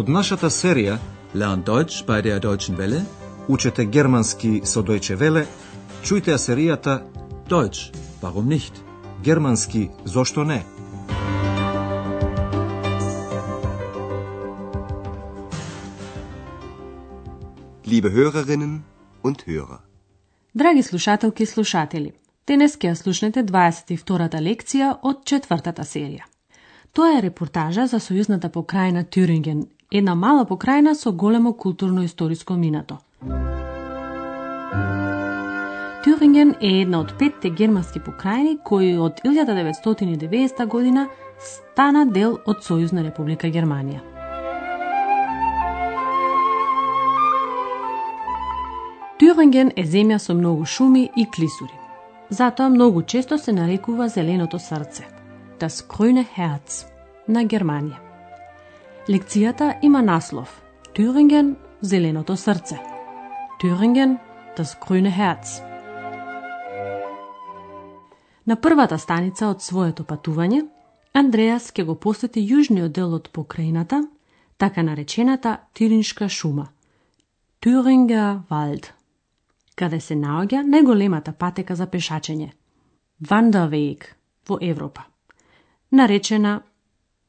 Од нашата серија Lernt Deutsch bei der Deutschen Welle. Учете германски со Deutsche Welle, чујте ја серијата Deutsch, warum nicht? Германски зошто не? Liebe Hörerinnen und Hörer. Драги слушателки и слушатели, денес ќе ја слушнете 22-та лекција од четвртата серија. Тоа е репортажа за сојузната покрајна Тюринген, една мала покрајна со големо културно-историско минато. Тюринген е една од петте германски покрајни кои од 1990 година стана дел од Сојузна република Германија. Тюринген е земја со многу шуми и клисури. Затоа многу често се нарекува зеленото срце, das grüne Herz на Германија. Лекцијата има наслов Тюринген – зеленото срце. Тюринген – das grüne Herz. На првата станица од своето патување, Андреас ќе го посети јужниот дел од покрајната, така наречената Тириншка шума, Тюринга Валд, каде се наоѓа најголемата патека за пешачење, Вандавејк во Европа, наречена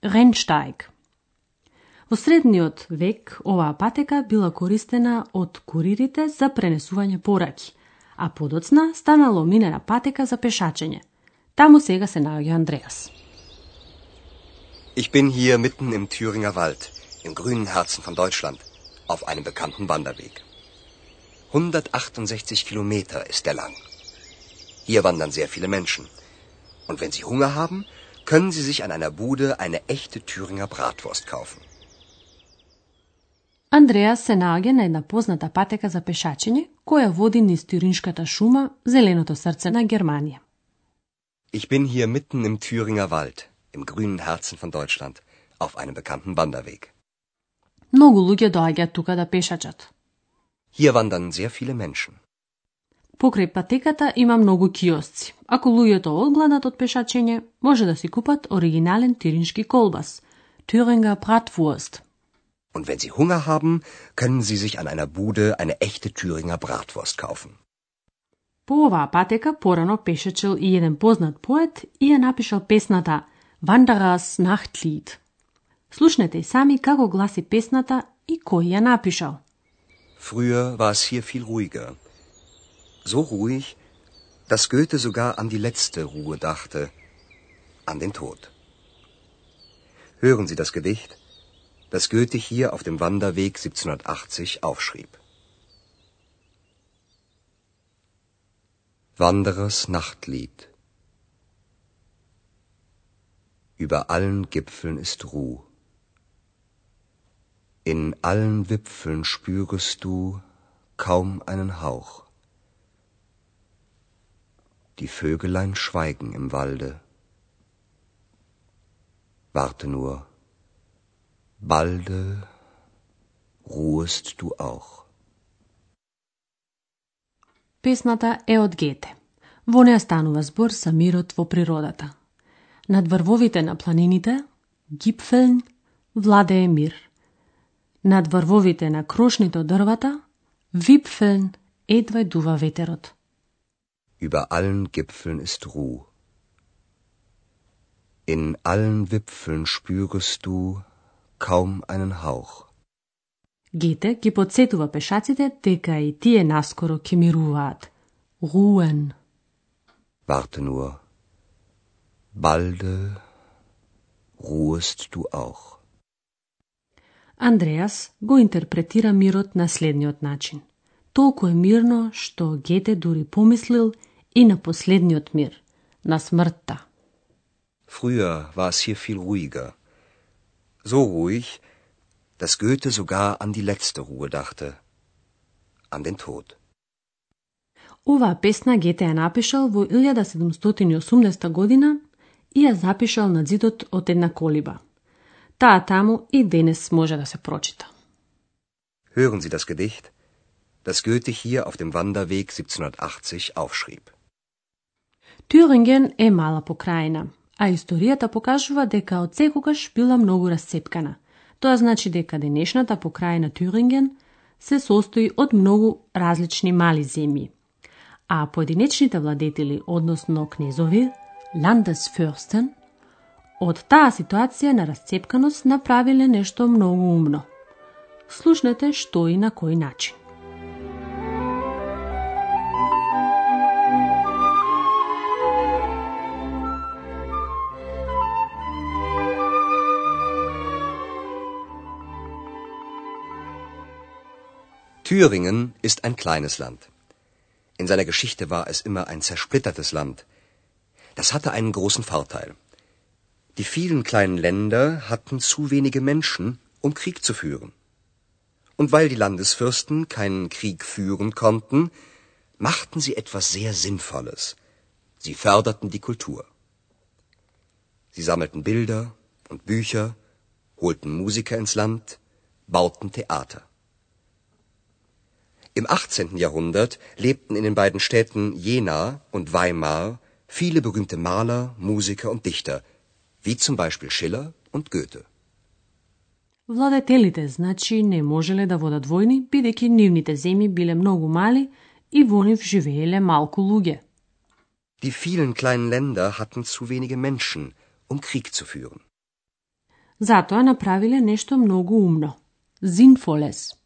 Ренштајк. Во средниот век оваа патека била користена од куририте за пренесување пораки, а подоцна станало минена патека за пешачење. Таму сега се наоѓа Андреас. Ich bin hier mitten im Thüringer Wald, im grünen Herzen von Deutschland, auf einem bekannten Wanderweg. 168 Kilometer ist er lang. Hier wandern sehr viele Menschen. Und wenn sie Hunger haben, können sie sich an einer Bude eine echte Thüringer Bratwurst kaufen. Андреас се наоѓа на една позната патека за пешачење, која води низ Тюриншката шума, зеленото срце на Германија. Ich bin hier mitten im Thüringer Wald, im grünen Herzen von Deutschland, auf einem bekannten Wanderweg. Многу луѓе доаѓаат тука да пешачат. Hier wandern sehr viele Menschen. Покрај патеката има многу киосци. Ако луѓето одгладат од пешачење, може да си купат оригинален тириншки колбас, Thüringer Bratwurst. Und wenn sie Hunger haben, können sie sich an einer Bude eine echte Thüringer Bratwurst kaufen. По оваа патека порано пешачел и еден познат поет и ја напишал песната Wanderers Nachtlied. Слушнете и сами како гласи песната и кој ја напишал. Früher war es hier viel ruhiger. So ruhig, dass Goethe sogar an die letzte Ruhe dachte, an den Tod. Hören Sie das Gedicht, Das Goethe hier auf dem Wanderweg 1780 aufschrieb. Wanderers Nachtlied Über allen Gipfeln ist Ruh. In allen Wipfeln spürest du kaum einen Hauch. Die Vögelein schweigen im Walde. Warte nur, balde ruhest du auch. Песната е од Гете. Во неја станува збор за мирот во природата. Над врвовите на планините, Гипфелн, владее мир. Над врвовите на крошните од дрвата, Випфелн, едва дува ветерот. Über allen Gipfeln ist Ruh. In allen Wipfeln spürest du kaum einen Hauch. Гете ги подсетува пешаците дека и тие наскоро ќе мируваат. Руен. Warte nur, balde ruhest du auch. Андреас го интерпретира мирот на следниот начин. Толку е мирно што Гете дури помислил и на последниот мир, на смртта. Früher war es hier viel ruhiger. So ruhig, dass Goethe sogar an die letzte Ruhe dachte, an den Tod. Оваа песна Гете ја напишал во 1780 година и ја запишал на зидот од една колиба. Таа таму и денес може да се прочита. Hören Sie das Gedicht, das Goethe hier auf dem Wanderweg 1780 aufschrieb. Тюринген е мала покрајна, а историјата покажува дека од секогаш била многу расцепкана. Тоа значи дека денешната покрајна Тюринген се состои од многу различни мали земји, а поединечните владетели, односно кнезови, Landesfürsten, од таа ситуација на расцепканост направиле нешто многу умно. Слушнете што и на кој начин. Thüringen ist ein kleines Land. In seiner Geschichte war es immer ein zersplittertes Land. Das hatte einen großen Vorteil. Die vielen kleinen Länder hatten zu wenige Menschen, um Krieg zu führen. Und weil die Landesfürsten keinen Krieg führen konnten, machten sie etwas sehr Sinnvolles. Sie förderten die Kultur. Sie sammelten Bilder und Bücher, holten Musiker ins Land, bauten Theater. Im 18. Jahrhundert lebten in den beiden Städten Jena und Weimar viele berühmte Maler, Musiker und Dichter, wie zum Beispiel Schiller und Goethe. Владетелите, значи, не можеле да водат војни, бидејќи нивните земји биле многу мали и во нив живееле малку луѓе. Die vielen kleinen Länder hatten zu wenige Menschen, um Krieg zu führen. Затоа направиле нешто многу умно. Sinnvolles.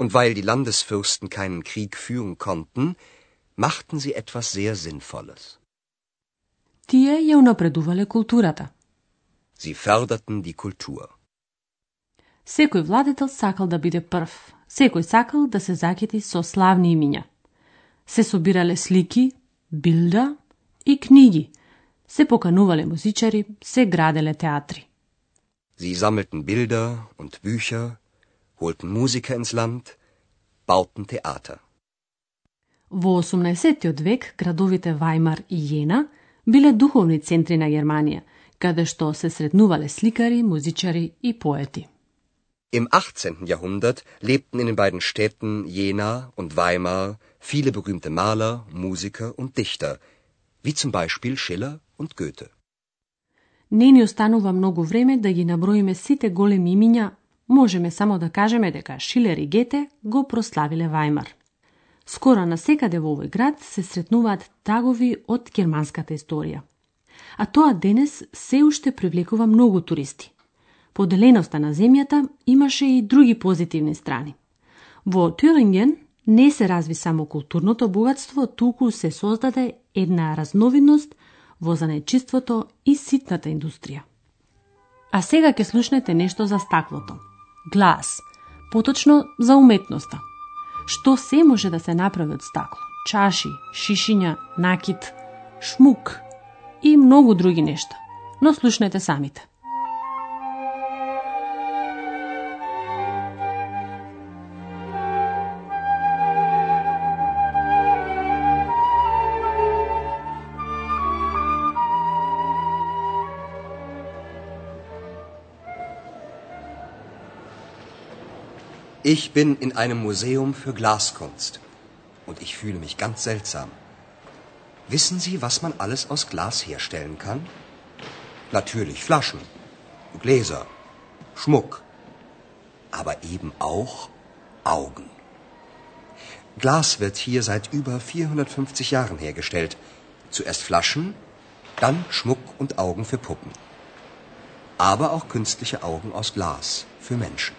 Und weil die Landesfürsten keinen Krieg führen konnten, machten sie etwas sehr Sinnvolles. Тие ја унапредувале културата. Sie förderten die Kultur. Секој владетел сакал да биде прв. Секој сакал да се закети со славни имиња. Се собирале слики, билда и книги. Се поканувале музичари, се граделе театри. Sie sammelten Bilder und Bücher, holten Musiker ins Land, bauten Theater. Во 18 век градовите Вајмар и Јена биле духовни центри на Германија, каде што се сретнувале сликари, музичари и поети. Im 18. Jahrhundert lebten in den beiden Städten Jena und Weimar viele berühmte Maler, Musiker und Dichter, wie zum Beispiel Schiller und Goethe. Не ни останува многу време да ги наброиме сите големи имиња можеме само да кажеме дека Шилер и Гете го прославиле Вајмар. Скоро на секаде во овој град се сретнуваат тагови од германската историја. А тоа денес се уште привлекува многу туристи. Поделеноста на земјата имаше и други позитивни страни. Во Тюринген не се разви само културното богатство, туку се создаде една разновидност во занечиството и ситната индустрија. А сега ќе слушнете нешто за стаклото – глас, поточно за уметноста. Што се може да се направи од стакло? Чаши, шишиња, накит, шмук и многу други нешта. Но слушнете самите. Ich bin in einem Museum für Glaskunst und ich fühle mich ganz seltsam. Wissen Sie, was man alles aus Glas herstellen kann? Natürlich Flaschen, Gläser, Schmuck, aber eben auch Augen. Glas wird hier seit über 450 Jahren hergestellt. Zuerst Flaschen, dann Schmuck und Augen für Puppen. Aber auch künstliche Augen aus Glas für Menschen.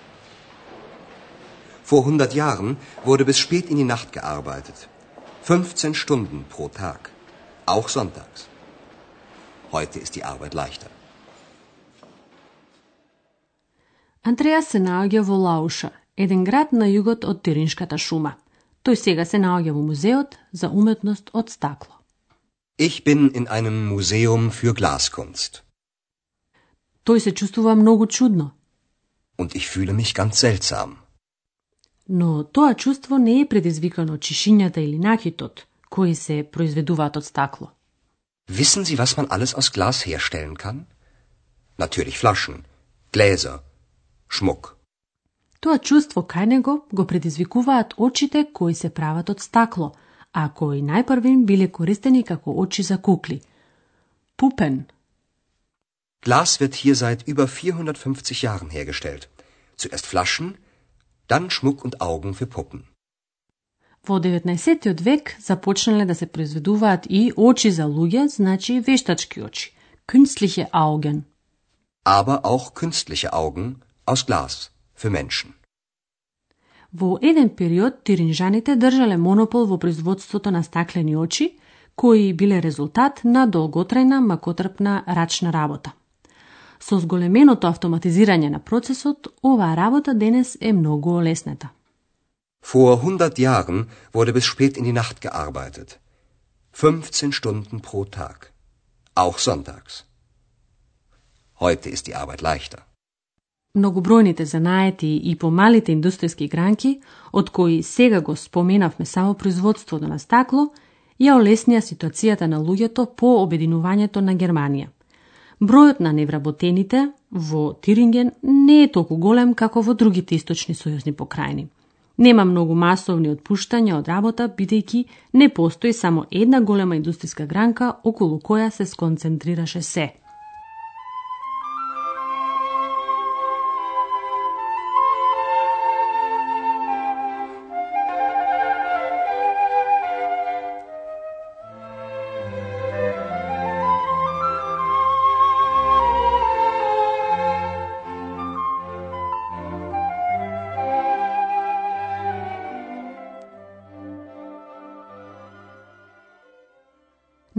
Vor 100 Jahren wurde bis spät in die Nacht gearbeitet. 15 Stunden pro Tag. Auch sonntags. Heute ist die Arbeit leichter. Андреа се наоѓа во Лауша, еден град на југот од Тириншката шума. Тој сега се наоѓа во музеот за уметност од стакло. Ich bin in einem Museum für Glaskunst. Тој се чувствува многу чудно. Und ich fühle mich ganz seltsam. Но тоа чувство не е предизвикано чишињата или накитот, кои се произведуваат од стакло. Wissen Sie, was man alles aus Glas herstellen kann? Natürlich Flaschen, Gläser, Schmuck. Тоа чувство кај него го предизвикуваат очите кои се прават од стакло, а кои најпрвин биле користени како очи за кукли. Puppen. Glas wird hier seit über 450 Jahren hergestellt. Zuerst Flaschen, dann Schmuck und Augen für Puppen. Во 19. век започнале да се произведуваат и очи за луѓе, значи вештачки очи, künstliche Augen. Aber auch künstliche Augen aus Glas für Menschen. Во еден период тиринжаните држале монопол во производството на стаклени очи, кои биле резултат на долготрајна макотрпна рачна работа. Со зголеменото автоматизирање на процесот, оваа работа денес е многу олеснета. Vor 100 Jahren wurde bis spät in die Nacht gearbeitet. 15 Stunden pro Tag. Auch sonntags. Heute ist die Arbeit leichter. Многобројните занаети и помалите индустријски гранки, од кои сега го споменавме само производството на стакло, ја олеснија ситуацијата на луѓето по обединувањето на Германија. Бројот на невработените во Тиринген не е толку голем како во другите источни сојузни покрајни. Нема многу масовни отпуштања од работа, бидејќи не постои само една голема индустријска гранка околу која се сконцентрираше се –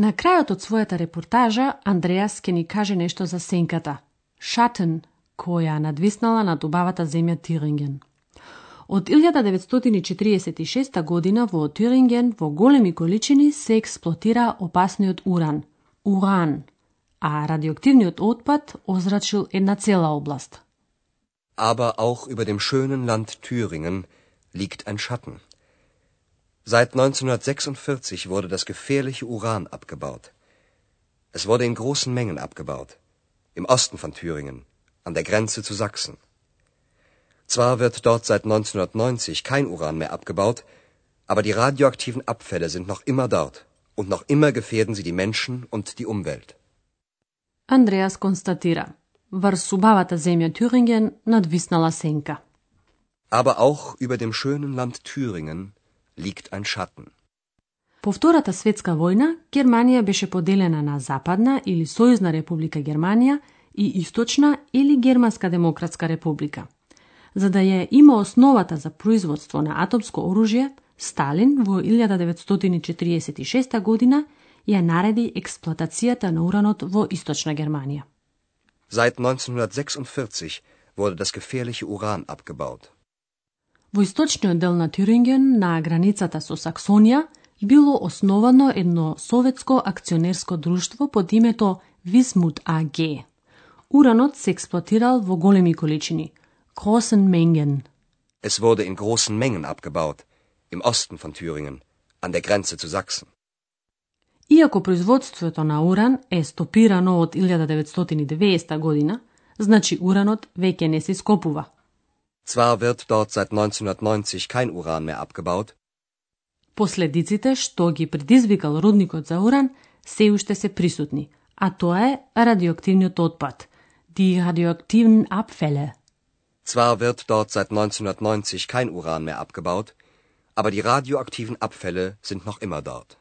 На крајот од својата репортажа, Андреас ке ни каже нешто за сенката. Шатен, која надвиснала над убавата земја Тиринген. Од 1946 година во Тиринген во големи количини се експлотира опасниот уран, уран, а радиоактивниот отпад озрачил една цела област. Aber auch über dem schönen Land Thüringen liegt ein Schatten. Seit 1946 wurde das gefährliche Uran abgebaut. Es wurde in großen Mengen abgebaut. Im Osten von Thüringen, an der Grenze zu Sachsen. Zwar wird dort seit 1990 kein Uran mehr abgebaut, aber die radioaktiven Abfälle sind noch immer dort und noch immer gefährden sie die Menschen und die Umwelt. Andreas konstatira, врз убавата земја Thüringen надвиснала сенка. Aber auch über dem schönen Land Thüringen liegt ein Schatten. По Втората светска војна, Германија беше поделена на Западна или Сојузна република Германија и Источна или Германска демократска република. За да ја има основата за производство на атомско оружје, Сталин во 1946 година ја нареди експлоатацијата на уранот во Источна Германија. Seit 1946 wurde das gefährliche Uran abgebaut. Во источниот дел на Тюринген, на границата со Саксонија, било основано едно советско акционерско друштво под името Висмут АГ. Уранот се експлоатирал во големи количини, großen Mengen. Es wurde in großen Mengen abgebaut, im Osten von Thüringen, an der Grenze zu Sachsen. Иако производството на уран е стопирано од 1990 година, значи уранот веќе не се скопува. Zwar wird dort seit 1990 kein Uran mehr abgebaut. Последиците што ги предизвикал рудникот за уран се уште се присутни, а тоа е радиоактивниот отпад, die radioaktiven Abfälle. Zwar wird dort seit 1990 kein Uran mehr abgebaut, aber die radioaktiven Abfälle sind noch immer dort.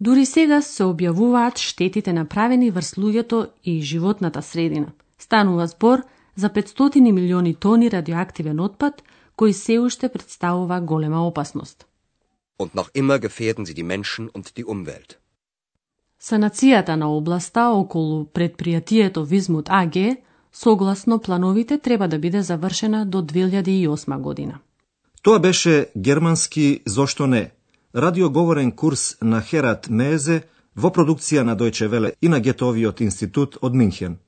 Дури сега се објавуваат штетите направени врз луѓето и животната средина. Станува збор за 500 милиони тони радиоактивен отпад, кој се уште представува голема опасност. Und noch immer gefährden sie die Menschen und die Umwelt. Санацијата на областа околу предпријатието Визмут АГ, согласно плановите, треба да биде завршена до 2008 година. Тоа беше германски «Зошто не?» радиоговорен курс на Херат Мезе во продукција на Дојче Веле и на Гетовиот институт од Минхен.